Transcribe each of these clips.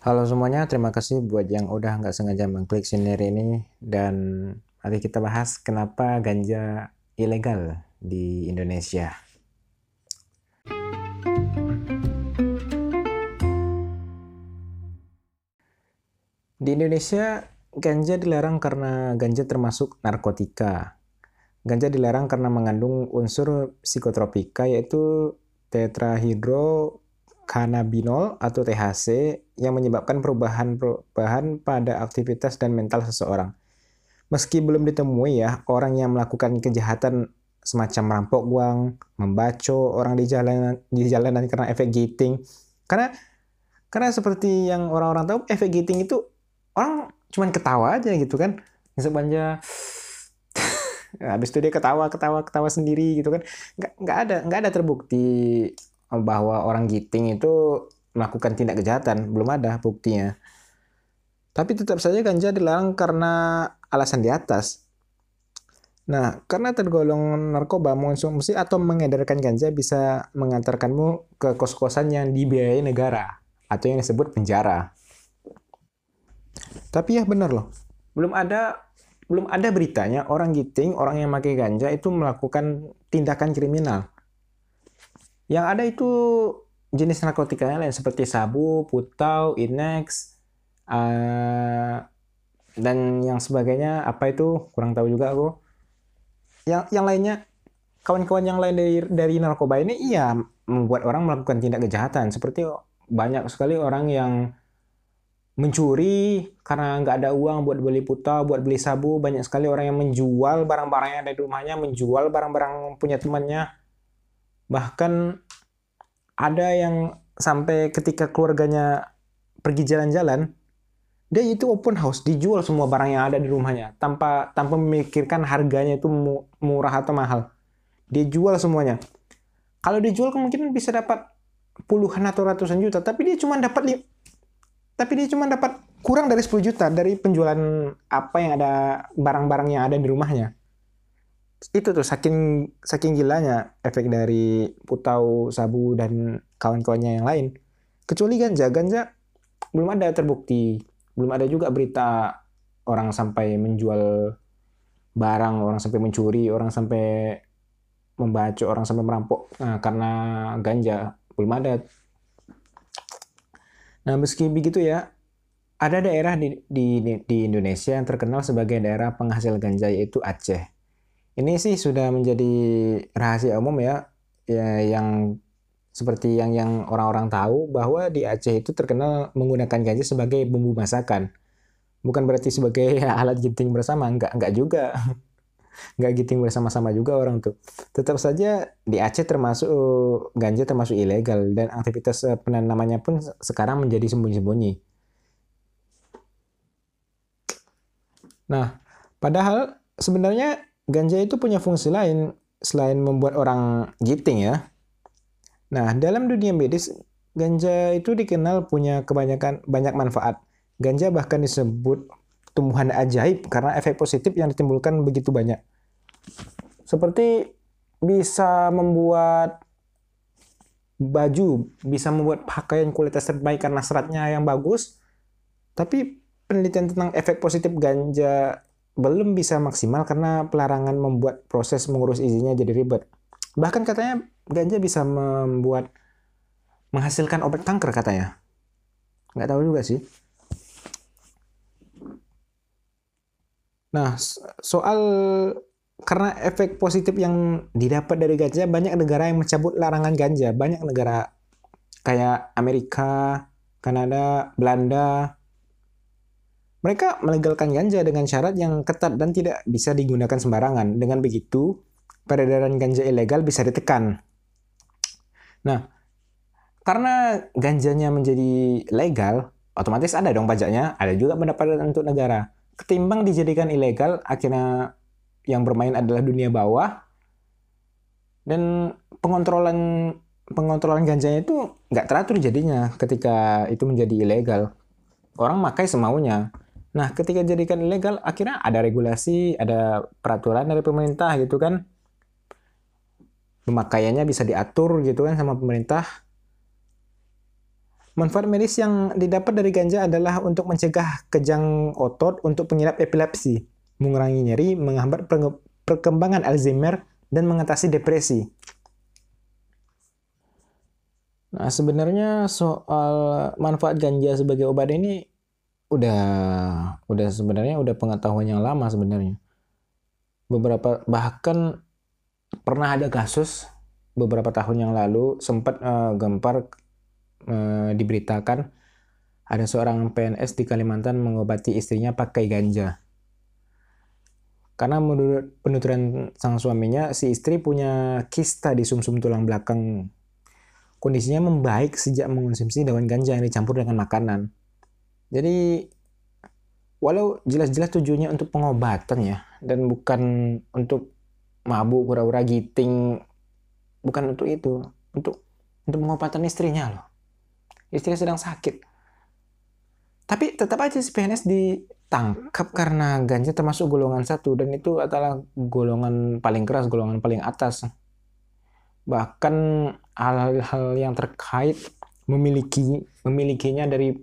Halo semuanya, terima kasih buat yang udah nggak sengaja mengklik sini ini dan mari kita bahas kenapa ganja ilegal di Indonesia. Di Indonesia, ganja dilarang karena ganja termasuk narkotika. Ganja dilarang karena mengandung unsur psikotropika yaitu tetrahydrocannabinol atau THC yang menyebabkan perubahan-perubahan pada aktivitas dan mental seseorang. Meski belum ditemui ya orang yang melakukan kejahatan semacam merampok uang, membaco orang di jalanan di jalanan karena efek giting. Karena karena seperti yang orang-orang tahu efek giting itu orang cuman ketawa aja gitu kan. Sebenarnya habis itu dia ketawa ketawa ketawa sendiri gitu kan nggak nggak ada nggak ada terbukti bahwa orang giting itu melakukan tindak kejahatan belum ada buktinya tapi tetap saja ganja dilarang karena alasan di atas Nah, karena tergolong narkoba, mengonsumsi atau mengedarkan ganja bisa mengantarkanmu ke kos-kosan yang dibiayai negara atau yang disebut penjara. Tapi ya benar loh, belum ada belum ada beritanya orang giting, orang yang pakai ganja itu melakukan tindakan kriminal. Yang ada itu jenis narkotika lain seperti sabu, putau, inex, uh, dan yang sebagainya. Apa itu? Kurang tahu juga aku. Yang yang lainnya, kawan-kawan yang lain dari dari narkoba ini, iya membuat orang melakukan tindak kejahatan. Seperti banyak sekali orang yang mencuri karena nggak ada uang buat beli puta, buat beli sabu. Banyak sekali orang yang menjual barang-barang yang ada di rumahnya, menjual barang-barang punya temannya. Bahkan ada yang sampai ketika keluarganya pergi jalan-jalan, dia itu open house, dijual semua barang yang ada di rumahnya tanpa tanpa memikirkan harganya itu murah atau mahal. Dia jual semuanya. Kalau dijual kemungkinan bisa dapat puluhan atau ratusan juta, tapi dia cuma dapat tapi dia cuma dapat kurang dari 10 juta dari penjualan apa yang ada barang-barang yang ada di rumahnya. Itu tuh saking saking gilanya efek dari putau, sabu dan kawan-kawannya yang lain. Kecuali ganja, ganja belum ada terbukti, belum ada juga berita orang sampai menjual barang, orang sampai mencuri, orang sampai membaca, orang sampai merampok nah, karena ganja belum ada Nah, meski begitu ya, ada daerah di, di, di Indonesia yang terkenal sebagai daerah penghasil ganja yaitu Aceh. Ini sih sudah menjadi rahasia umum ya, ya yang seperti yang yang orang-orang tahu bahwa di Aceh itu terkenal menggunakan ganja sebagai bumbu masakan. Bukan berarti sebagai alat ginting bersama, enggak enggak juga. nggak giting bersama-sama juga orang tuh. Tetap saja di Aceh termasuk ganja termasuk ilegal dan aktivitas eh, penanamannya pun sekarang menjadi sembunyi-sembunyi. Nah, padahal sebenarnya ganja itu punya fungsi lain selain membuat orang giting ya. Nah, dalam dunia medis ganja itu dikenal punya kebanyakan banyak manfaat. Ganja bahkan disebut tumbuhan ajaib karena efek positif yang ditimbulkan begitu banyak. Seperti bisa membuat baju, bisa membuat pakaian kualitas terbaik karena seratnya yang bagus, tapi penelitian tentang efek positif ganja belum bisa maksimal karena pelarangan membuat proses mengurus izinnya jadi ribet. Bahkan katanya ganja bisa membuat menghasilkan obat kanker katanya. Nggak tahu juga sih. Nah, soal karena efek positif yang didapat dari ganja, banyak negara yang mencabut larangan ganja. Banyak negara kayak Amerika, Kanada, Belanda. Mereka melegalkan ganja dengan syarat yang ketat dan tidak bisa digunakan sembarangan. Dengan begitu, peredaran ganja ilegal bisa ditekan. Nah, karena ganjanya menjadi legal, otomatis ada dong pajaknya, ada juga pendapatan untuk negara. Ketimbang dijadikan ilegal akhirnya yang bermain adalah dunia bawah. Dan pengontrolan pengontrolan ganjanya itu nggak teratur jadinya ketika itu menjadi ilegal. Orang makai semaunya nah ketika dijadikan ilegal akhirnya ada regulasi ada peraturan dari pemerintah gitu kan pemakaiannya bisa diatur gitu kan sama pemerintah Manfaat medis yang didapat dari ganja adalah untuk mencegah kejang otot untuk pengidap epilepsi, mengurangi nyeri, menghambat perkembangan Alzheimer, dan mengatasi depresi. Nah, sebenarnya soal manfaat ganja sebagai obat ini udah udah sebenarnya udah pengetahuan yang lama sebenarnya. Beberapa bahkan pernah ada kasus beberapa tahun yang lalu sempat uh, gempar uh, diberitakan ada seorang PNS di Kalimantan mengobati istrinya pakai ganja. Karena menurut penuturan sang suaminya, si istri punya kista di sumsum -sum tulang belakang. Kondisinya membaik sejak mengonsumsi daun ganja yang dicampur dengan makanan. Jadi, walau jelas-jelas tujuannya untuk pengobatan ya, dan bukan untuk mabuk, pura-pura giting, bukan untuk itu, untuk untuk pengobatan istrinya loh. Istri sedang sakit. Tapi tetap aja si PNS ditangkap karena ganja termasuk golongan satu dan itu adalah golongan paling keras, golongan paling atas. Bahkan hal-hal yang terkait memiliki memilikinya dari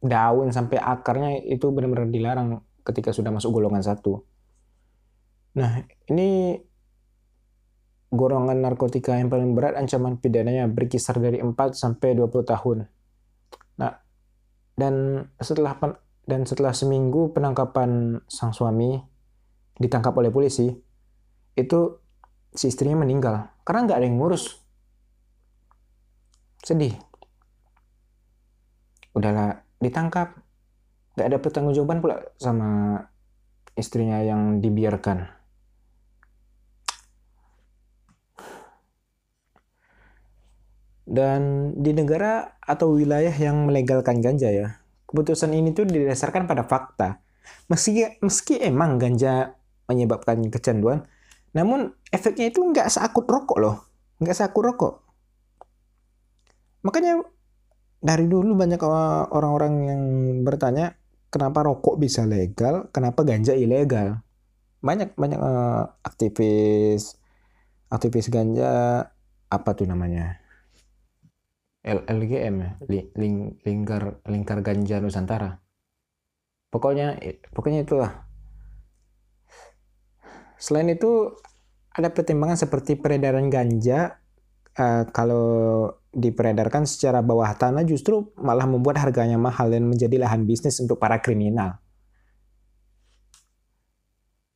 daun sampai akarnya itu benar-benar dilarang ketika sudah masuk golongan satu. Nah, ini golongan narkotika yang paling berat ancaman pidananya berkisar dari 4 sampai 20 tahun. Nah, dan setelah dan setelah seminggu penangkapan sang suami ditangkap oleh polisi, itu si istrinya meninggal karena nggak ada yang ngurus. Sedih. Udahlah ditangkap, nggak ada pertanggungjawaban pula sama istrinya yang dibiarkan. Dan di negara atau wilayah yang melegalkan ganja ya, keputusan ini tuh didasarkan pada fakta. Meski meski emang ganja menyebabkan kecanduan, namun efeknya itu nggak seakut rokok loh, nggak seakut rokok. Makanya dari dulu banyak orang-orang yang bertanya kenapa rokok bisa legal, kenapa ganja ilegal. Banyak banyak uh, aktivis aktivis ganja apa tuh namanya LGM ya, Ling, lingkar lingkar ganja Nusantara. Pokoknya pokoknya itulah. Selain itu ada pertimbangan seperti peredaran ganja uh, kalau diperedarkan secara bawah tanah justru malah membuat harganya mahal dan menjadi lahan bisnis untuk para kriminal.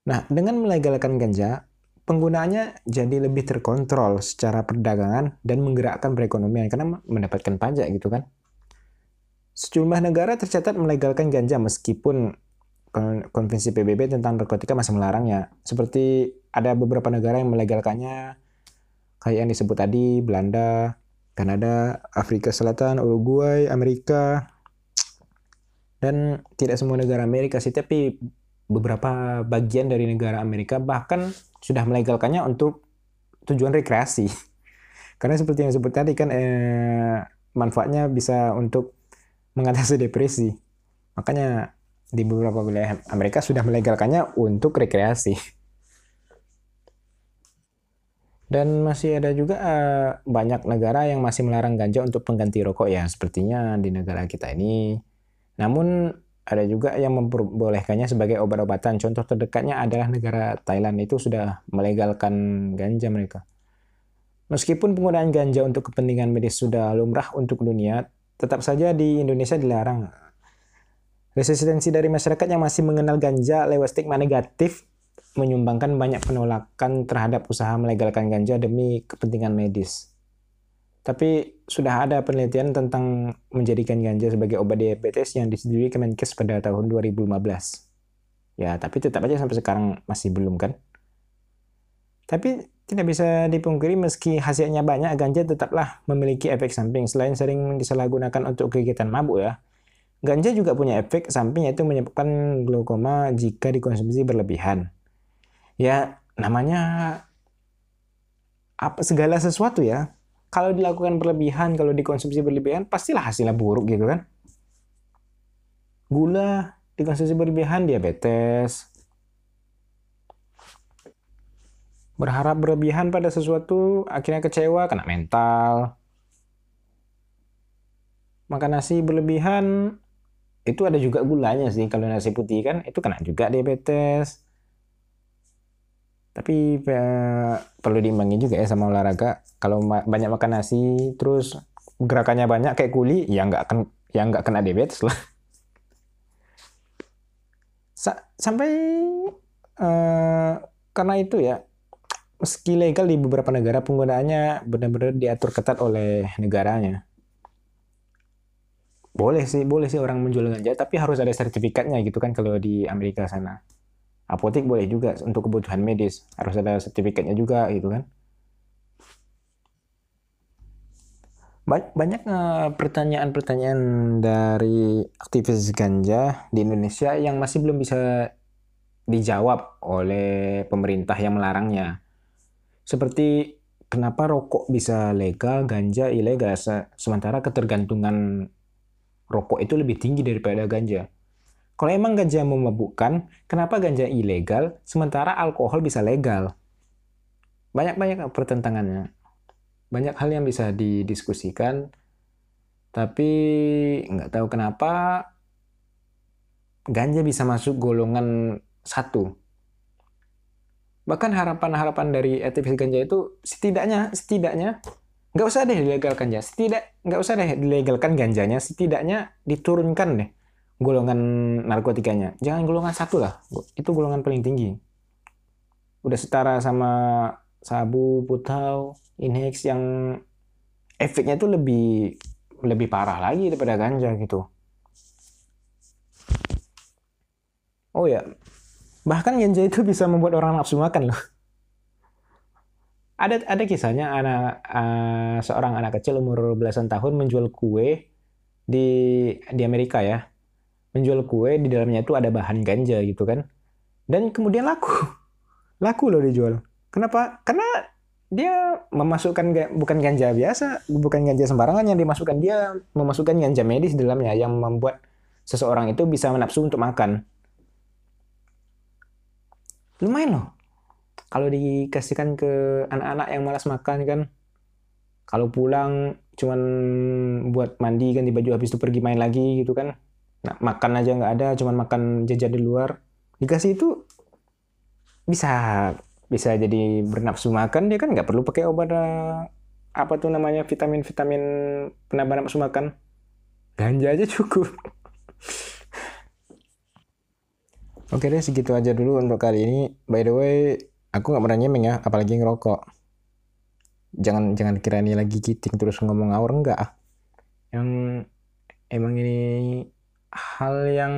Nah, dengan melegalkan ganja, penggunaannya jadi lebih terkontrol secara perdagangan dan menggerakkan perekonomian karena mendapatkan pajak gitu kan. Sejumlah negara tercatat melegalkan ganja meskipun konvensi PBB tentang narkotika masih melarangnya. Seperti ada beberapa negara yang melegalkannya kayak yang disebut tadi Belanda, Kanada, Afrika Selatan, Uruguay, Amerika, dan tidak semua negara Amerika sih, tapi beberapa bagian dari negara Amerika bahkan sudah melegalkannya untuk tujuan rekreasi. Karena seperti yang disebut tadi kan eh, manfaatnya bisa untuk mengatasi depresi. Makanya di beberapa wilayah Amerika sudah melegalkannya untuk rekreasi. Dan masih ada juga eh, banyak negara yang masih melarang ganja untuk pengganti rokok ya, sepertinya di negara kita ini. Namun ada juga yang memperbolehkannya sebagai obat-obatan. Contoh terdekatnya adalah negara Thailand itu sudah melegalkan ganja mereka. Meskipun penggunaan ganja untuk kepentingan medis sudah lumrah untuk dunia, tetap saja di Indonesia dilarang. Resistensi dari masyarakat yang masih mengenal ganja lewat stigma negatif menyumbangkan banyak penolakan terhadap usaha melegalkan ganja demi kepentingan medis. Tapi sudah ada penelitian tentang menjadikan ganja sebagai obat diabetes yang disetujui Kemenkes pada tahun 2015. Ya, tapi tetap aja sampai sekarang masih belum kan? Tapi tidak bisa dipungkiri meski hasilnya banyak, ganja tetaplah memiliki efek samping. Selain sering disalahgunakan untuk kegiatan mabuk ya, ganja juga punya efek samping yaitu menyebabkan glaukoma jika dikonsumsi berlebihan. Ya, namanya apa segala sesuatu ya kalau dilakukan berlebihan, kalau dikonsumsi berlebihan, pastilah hasilnya buruk gitu kan. Gula dikonsumsi berlebihan, diabetes. Berharap berlebihan pada sesuatu, akhirnya kecewa, kena mental. makan nasi berlebihan itu ada juga gulanya sih kalau nasi putih kan itu kena juga diabetes tapi eh, perlu diimbangi juga ya sama olahraga. Kalau ma banyak makan nasi terus gerakannya banyak kayak kuli ya nggak akan ya nggak kena diabetes lah. Sa sampai uh, karena itu ya meski legal di beberapa negara penggunaannya benar-benar diatur ketat oleh negaranya. Boleh sih boleh sih orang menjual ganja tapi harus ada sertifikatnya gitu kan kalau di Amerika sana apotek boleh juga untuk kebutuhan medis harus ada sertifikatnya juga gitu kan banyak eh, pertanyaan-pertanyaan dari aktivis ganja di Indonesia yang masih belum bisa dijawab oleh pemerintah yang melarangnya. Seperti kenapa rokok bisa legal, ganja ilegal, sementara ketergantungan rokok itu lebih tinggi daripada ganja. Kalau emang ganja memabukkan, kenapa ganja ilegal sementara alkohol bisa legal? Banyak-banyak pertentangannya. Banyak hal yang bisa didiskusikan, tapi nggak tahu kenapa ganja bisa masuk golongan satu. Bahkan harapan-harapan dari aktivis ganja itu setidaknya setidaknya nggak usah deh dilegalkan ganja, setidak nggak usah deh dilegalkan ganjanya, setidaknya diturunkan deh golongan narkotikanya. Jangan golongan satu lah, itu golongan paling tinggi. Udah setara sama sabu, putau, inhex yang efeknya itu lebih lebih parah lagi daripada ganja gitu. Oh ya, bahkan ganja itu bisa membuat orang nafsu makan loh. Ada ada kisahnya anak uh, seorang anak kecil umur belasan tahun menjual kue di di Amerika ya menjual kue di dalamnya itu ada bahan ganja gitu kan. Dan kemudian laku. Laku loh dijual. Kenapa? Karena dia memasukkan bukan ganja biasa bukan ganja sembarangan yang dimasukkan dia memasukkan ganja medis di dalamnya yang membuat seseorang itu bisa menafsu untuk makan. Lumayan loh. Kalau dikasihkan ke anak-anak yang malas makan kan kalau pulang cuman buat mandi ganti baju habis itu pergi main lagi gitu kan nah, makan aja nggak ada cuman makan jajan di luar dikasih itu bisa bisa jadi bernafsu makan dia kan nggak perlu pakai obat eh, apa tuh namanya vitamin vitamin penambah nafsu makan ganja aja cukup Oke deh segitu aja dulu untuk kali ini. By the way, aku nggak pernah nyemeng ya, apalagi ngerokok. Jangan jangan kira ini lagi kiting terus ngomong ngawur enggak. Yang emang ini hal yang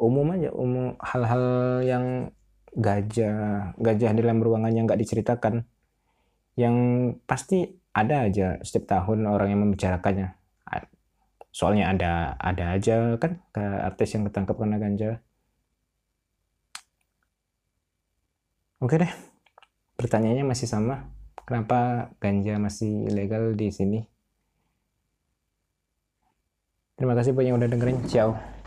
umum aja umum hal-hal yang gajah gajah dalam ruangan yang nggak diceritakan yang pasti ada aja setiap tahun orang yang membicarakannya. Soalnya ada ada aja kan ke artis yang ketangkep karena ganja. Oke deh pertanyaannya masih sama kenapa ganja masih ilegal di sini Terima kasih buat yang udah dengerin. Ciao.